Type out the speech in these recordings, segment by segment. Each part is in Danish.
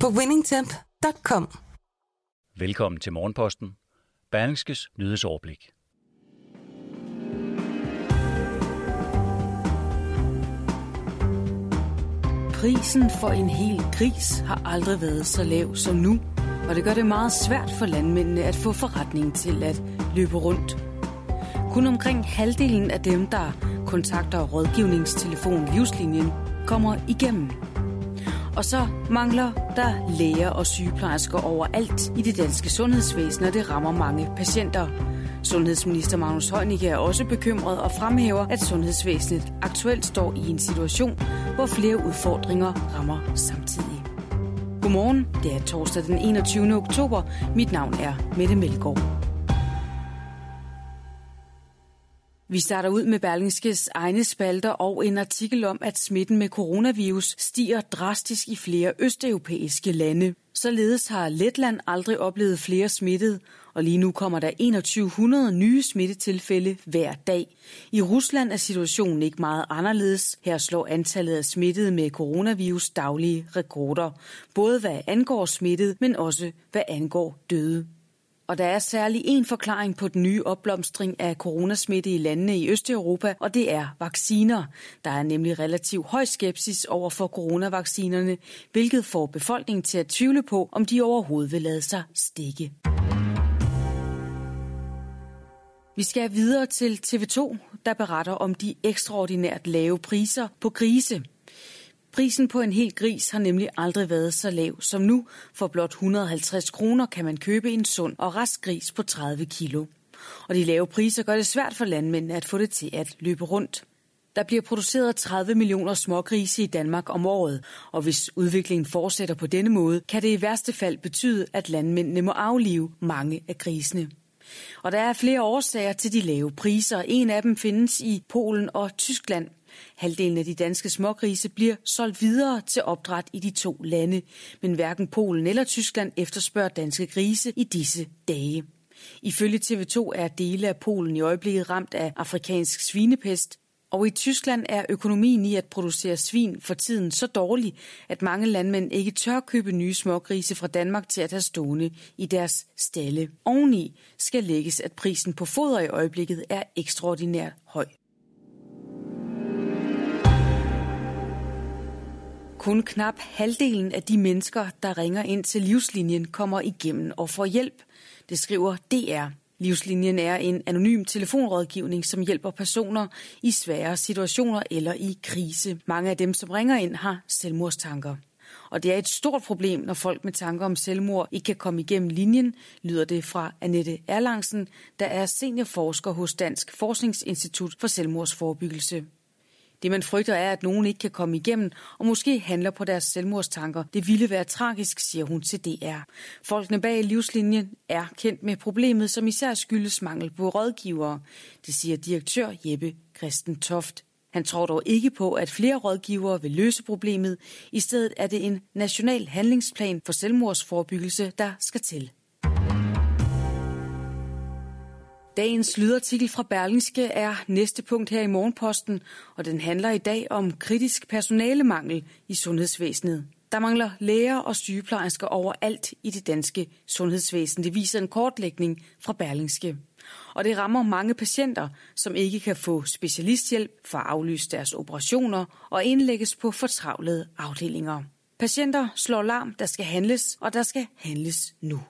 på winningtemp.com. Velkommen til Morgenposten. Berlingskes nyhedsoverblik. Prisen for en hel gris har aldrig været så lav som nu, og det gør det meget svært for landmændene at få forretningen til at løbe rundt. Kun omkring halvdelen af dem, der kontakter rådgivningstelefon Livslinjen, kommer igennem. Og så mangler der læger og sygeplejersker overalt i det danske sundhedsvæsen, og det rammer mange patienter. Sundhedsminister Magnus Heunicke er også bekymret og fremhæver, at sundhedsvæsenet aktuelt står i en situation, hvor flere udfordringer rammer samtidig. Godmorgen, det er torsdag den 21. oktober. Mit navn er Mette Melgaard. Vi starter ud med Berlingskes egne spalter og en artikel om, at smitten med coronavirus stiger drastisk i flere østeuropæiske lande. Således har Letland aldrig oplevet flere smittede, og lige nu kommer der 2100 nye smittetilfælde hver dag. I Rusland er situationen ikke meget anderledes. Her slår antallet af smittede med coronavirus daglige rekorder, både hvad angår smittede, men også hvad angår døde. Og der er særlig en forklaring på den nye opblomstring af coronasmitte i landene i Østeuropa, og det er vacciner. Der er nemlig relativt høj skepsis over for coronavaccinerne, hvilket får befolkningen til at tvivle på, om de overhovedet vil lade sig stikke. Vi skal videre til TV2, der beretter om de ekstraordinært lave priser på grise. Prisen på en hel gris har nemlig aldrig været så lav som nu. For blot 150 kroner kan man købe en sund og rask gris på 30 kilo. Og de lave priser gør det svært for landmændene at få det til at løbe rundt. Der bliver produceret 30 millioner smågrise i Danmark om året, og hvis udviklingen fortsætter på denne måde, kan det i værste fald betyde, at landmændene må aflive mange af grisene. Og der er flere årsager til de lave priser. En af dem findes i Polen og Tyskland. Halvdelen af de danske smågrise bliver solgt videre til opdræt i de to lande, men hverken Polen eller Tyskland efterspørger danske grise i disse dage. Ifølge TV2 er dele af Polen i øjeblikket ramt af afrikansk svinepest, og i Tyskland er økonomien i at producere svin for tiden så dårlig, at mange landmænd ikke tør købe nye smågrise fra Danmark til at have stående i deres stalle. Oveni skal lægges, at prisen på foder i øjeblikket er ekstraordinært høj. Kun knap halvdelen af de mennesker, der ringer ind til livslinjen, kommer igennem og får hjælp. Det skriver DR. Livslinjen er en anonym telefonrådgivning, som hjælper personer i svære situationer eller i krise. Mange af dem, som ringer ind, har selvmordstanker. Og det er et stort problem, når folk med tanker om selvmord ikke kan komme igennem linjen, lyder det fra Annette Erlangsen, der er seniorforsker hos Dansk Forskningsinstitut for Selvmordsforebyggelse. Det man frygter er, at nogen ikke kan komme igennem og måske handler på deres selvmordstanker. Det ville være tragisk, siger hun til DR. Folkene bag livslinjen er kendt med problemet, som især skyldes mangel på rådgivere. Det siger direktør Jeppe Christen Toft. Han tror dog ikke på, at flere rådgivere vil løse problemet. I stedet er det en national handlingsplan for selvmordsforebyggelse, der skal til. Dagens lydartikel fra Berlingske er næste punkt her i Morgenposten, og den handler i dag om kritisk personalemangel i sundhedsvæsenet. Der mangler læger og sygeplejersker overalt i det danske sundhedsvæsen. Det viser en kortlægning fra Berlingske. Og det rammer mange patienter, som ikke kan få specialisthjælp for at aflyse deres operationer og indlægges på fortravlede afdelinger. Patienter slår larm, der skal handles, og der skal handles nu.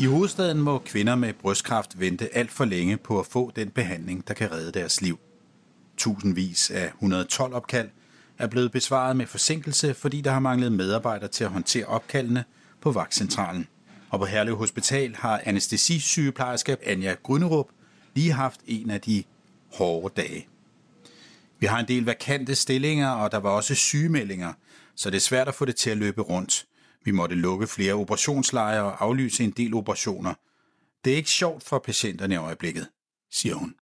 I hovedstaden må kvinder med brystkræft vente alt for længe på at få den behandling, der kan redde deres liv. Tusindvis af 112 opkald er blevet besvaret med forsinkelse, fordi der har manglet medarbejdere til at håndtere opkaldene på vagtcentralen. Og på Herlev Hospital har anestesisygeplejerske Anja Grønnerup lige haft en af de hårde dage. Vi har en del vakante stillinger, og der var også sygemeldinger, så det er svært at få det til at løbe rundt. Vi måtte lukke flere operationslejre og aflyse en del operationer. Det er ikke sjovt for patienterne i øjeblikket, siger hun.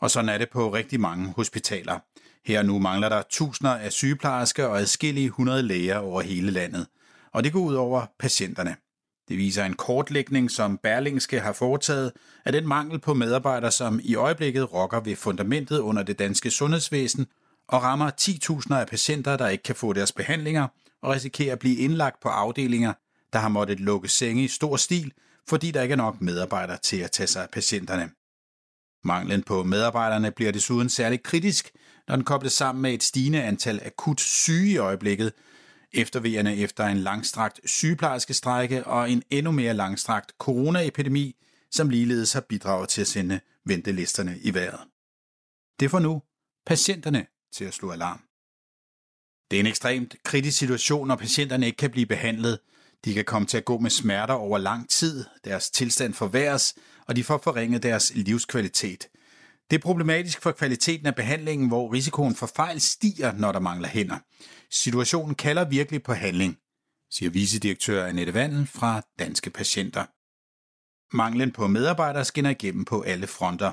Og sådan er det på rigtig mange hospitaler. Her nu mangler der tusinder af sygeplejersker og adskillige hundrede læger over hele landet. Og det går ud over patienterne. Det viser en kortlægning, som Berlingske har foretaget af den mangel på medarbejdere, som i øjeblikket rokker ved fundamentet under det danske sundhedsvæsen og rammer 10.000 af patienter, der ikke kan få deres behandlinger og risikerer at blive indlagt på afdelinger, der har måttet lukke senge i stor stil, fordi der ikke er nok medarbejdere til at tage sig af patienterne. Manglen på medarbejderne bliver desuden særligt kritisk, når den kobles sammen med et stigende antal akut syge i øjeblikket, eftervejerne efter en langstrakt sygeplejerskestrække og en endnu mere langstrakt coronaepidemi, som ligeledes har bidraget til at sende ventelisterne i vejret. Det får nu patienterne til at slå alarm. Det er en ekstremt kritisk situation, når patienterne ikke kan blive behandlet. De kan komme til at gå med smerter over lang tid, deres tilstand forværres, og de får forringet deres livskvalitet. Det er problematisk for kvaliteten af behandlingen, hvor risikoen for fejl stiger, når der mangler hænder. Situationen kalder virkelig på handling, siger vicedirektør Annette Vandel fra Danske Patienter. Manglen på medarbejdere skinner igennem på alle fronter.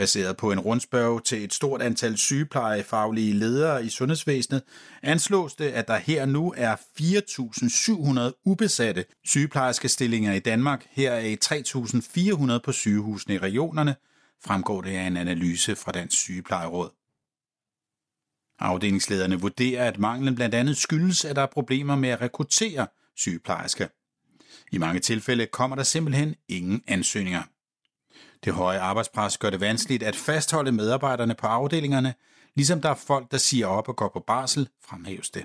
Baseret på en rundspørg til et stort antal sygeplejefaglige ledere i sundhedsvæsenet, anslås det, at der her nu er 4.700 ubesatte sygeplejerske stillinger i Danmark, her er 3.400 på sygehusene i regionerne, fremgår det af en analyse fra Dansk Sygeplejeråd. Afdelingslederne vurderer, at manglen blandt andet skyldes, at der er problemer med at rekruttere sygeplejersker. I mange tilfælde kommer der simpelthen ingen ansøgninger. Det høje arbejdspres gør det vanskeligt at fastholde medarbejderne på afdelingerne, ligesom der er folk, der siger op og går på barsel, fremhæves det.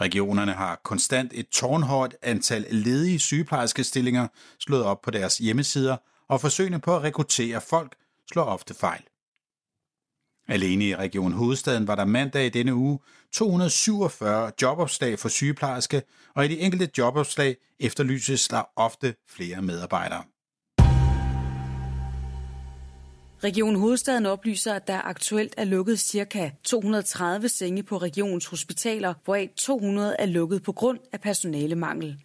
Regionerne har konstant et tårnhøjt antal ledige sygeplejerskestillinger slået op på deres hjemmesider, og forsøgene på at rekruttere folk slår ofte fejl. Alene i Region Hovedstaden var der mandag i denne uge 247 jobopslag for sygeplejerske, og i de enkelte jobopslag efterlyses der ofte flere medarbejdere. Region Hovedstaden oplyser, at der aktuelt er lukket ca. 230 senge på regionens hospitaler, hvoraf 200 er lukket på grund af personalemangel.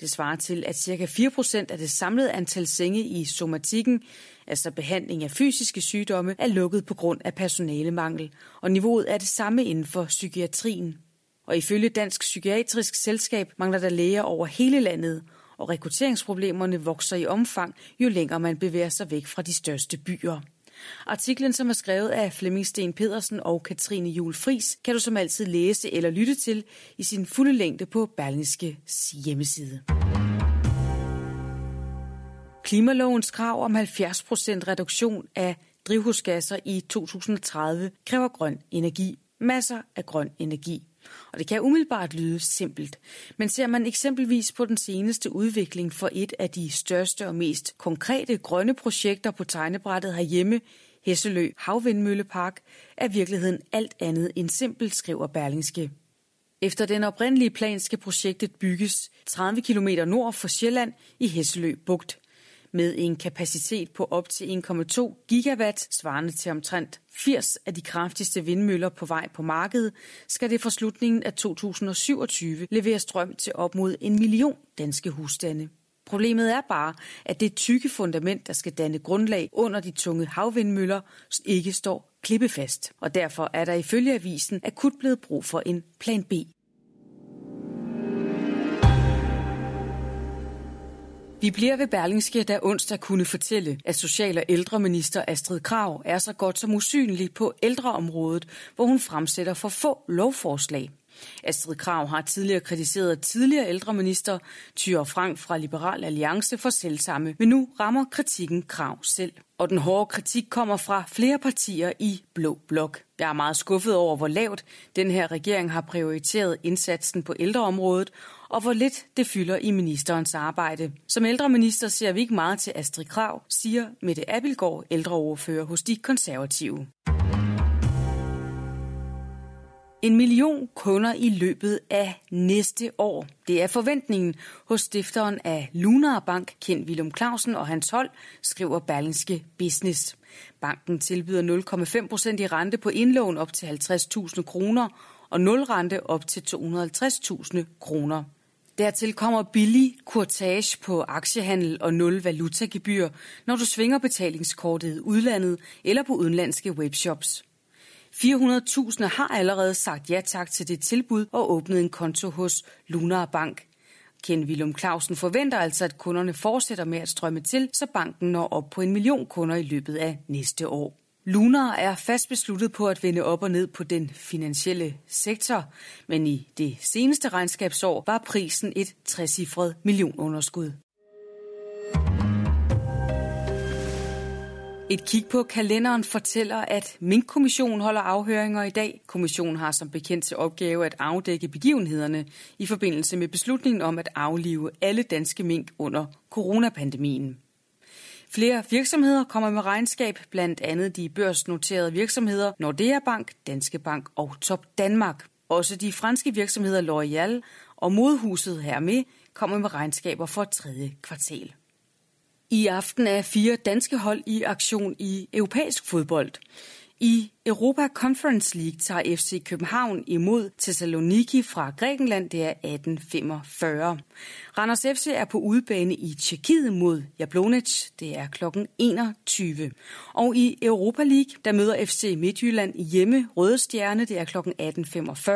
Det svarer til, at ca. 4% af det samlede antal senge i somatikken, altså behandling af fysiske sygdomme, er lukket på grund af personalemangel, og niveauet er det samme inden for psykiatrien. Og ifølge Dansk Psykiatrisk Selskab mangler der læger over hele landet, og rekrutteringsproblemerne vokser i omfang, jo længere man bevæger sig væk fra de største byer. Artiklen, som er skrevet af Flemming Sten Pedersen og Katrine Jul Fris, kan du som altid læse eller lytte til i sin fulde længde på Berlingske hjemmeside. Klimalovens krav om 70% reduktion af drivhusgasser i 2030 kræver grøn energi. Masser af grøn energi. Og det kan umiddelbart lyde simpelt. Men ser man eksempelvis på den seneste udvikling for et af de største og mest konkrete grønne projekter på tegnebrættet herhjemme, Hesselø Havvindmøllepark, er virkeligheden alt andet end simpelt, skriver Berlingske. Efter den oprindelige plan skal projektet bygges 30 km nord for Sjælland i Hesselø Bugt med en kapacitet på op til 1,2 gigawatt, svarende til omtrent 80 af de kraftigste vindmøller på vej på markedet, skal det fra slutningen af 2027 levere strøm til op mod en million danske husstande. Problemet er bare, at det tykke fundament, der skal danne grundlag under de tunge havvindmøller, ikke står klippefast. Og derfor er der ifølge avisen akut blevet brug for en plan B. Vi bliver ved Berlingske, der onsdag kunne fortælle, at Social- og ældreminister Astrid Krav er så godt som usynlig på ældreområdet, hvor hun fremsætter for få lovforslag. Astrid Krav har tidligere kritiseret tidligere ældreminister Thyre Frank fra Liberal Alliance for selvsamme, men nu rammer kritikken Krav selv. Og den hårde kritik kommer fra flere partier i Blå Blok. Jeg er meget skuffet over, hvor lavt den her regering har prioriteret indsatsen på ældreområdet, og hvor lidt det fylder i ministerens arbejde. Som ældreminister ser vi ikke meget til Astrid Krav, siger Mette Abelgaard, ældreoverfører hos de konservative. En million kunder i løbet af næste år. Det er forventningen hos stifteren af Lunar Bank, Ken Willum Clausen og hans hold, skriver Berlingske Business. Banken tilbyder 0,5 procent i rente på indlån op til 50.000 kroner og 0 rente op til 250.000 kroner. Dertil kommer billig kurtage på aktiehandel og nul valutagebyr, når du svinger betalingskortet i udlandet eller på udenlandske webshops. 400.000 har allerede sagt ja tak til det tilbud og åbnet en konto hos Lunar Bank. Ken Willum Clausen forventer altså, at kunderne fortsætter med at strømme til, så banken når op på en million kunder i løbet af næste år. Lunar er fast besluttet på at vende op og ned på den finansielle sektor, men i det seneste regnskabsår var prisen et trecifret millionunderskud. Et kig på kalenderen fortæller, at Mink-kommissionen holder afhøringer i dag. Kommissionen har som bekendt til opgave at afdække begivenhederne i forbindelse med beslutningen om at aflive alle danske mink under coronapandemien. Flere virksomheder kommer med regnskab, blandt andet de børsnoterede virksomheder Nordea Bank, Danske Bank og Top Danmark. Også de franske virksomheder L'Oréal og modhuset Hermé kommer med regnskaber for tredje kvartal. I aften er fire danske hold i aktion i europæisk fodbold. I Europa Conference League tager FC København imod Thessaloniki fra Grækenland. Det er 1845. Randers FC er på udebane i Tjekkiet mod Jablonec. Det er kl. 21. Og i Europa League, der møder FC Midtjylland hjemme Røde Stjerne. Det er kl. 18.45.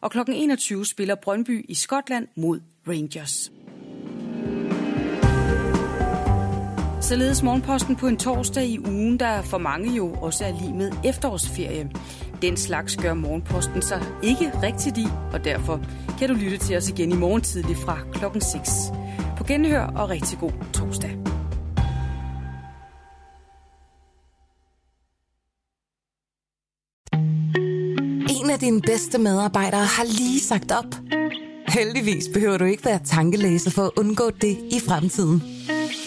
Og kl. 21 spiller Brøndby i Skotland mod Rangers. Således morgenposten på en torsdag i ugen, der for mange jo også er lige med efterårsferie. Den slags gør morgenposten sig ikke rigtigt i, og derfor kan du lytte til os igen i morgen tidlig fra klokken 6. På genhør og rigtig god torsdag. En af dine bedste medarbejdere har lige sagt op. Heldigvis behøver du ikke være tankelæser for at undgå det i fremtiden.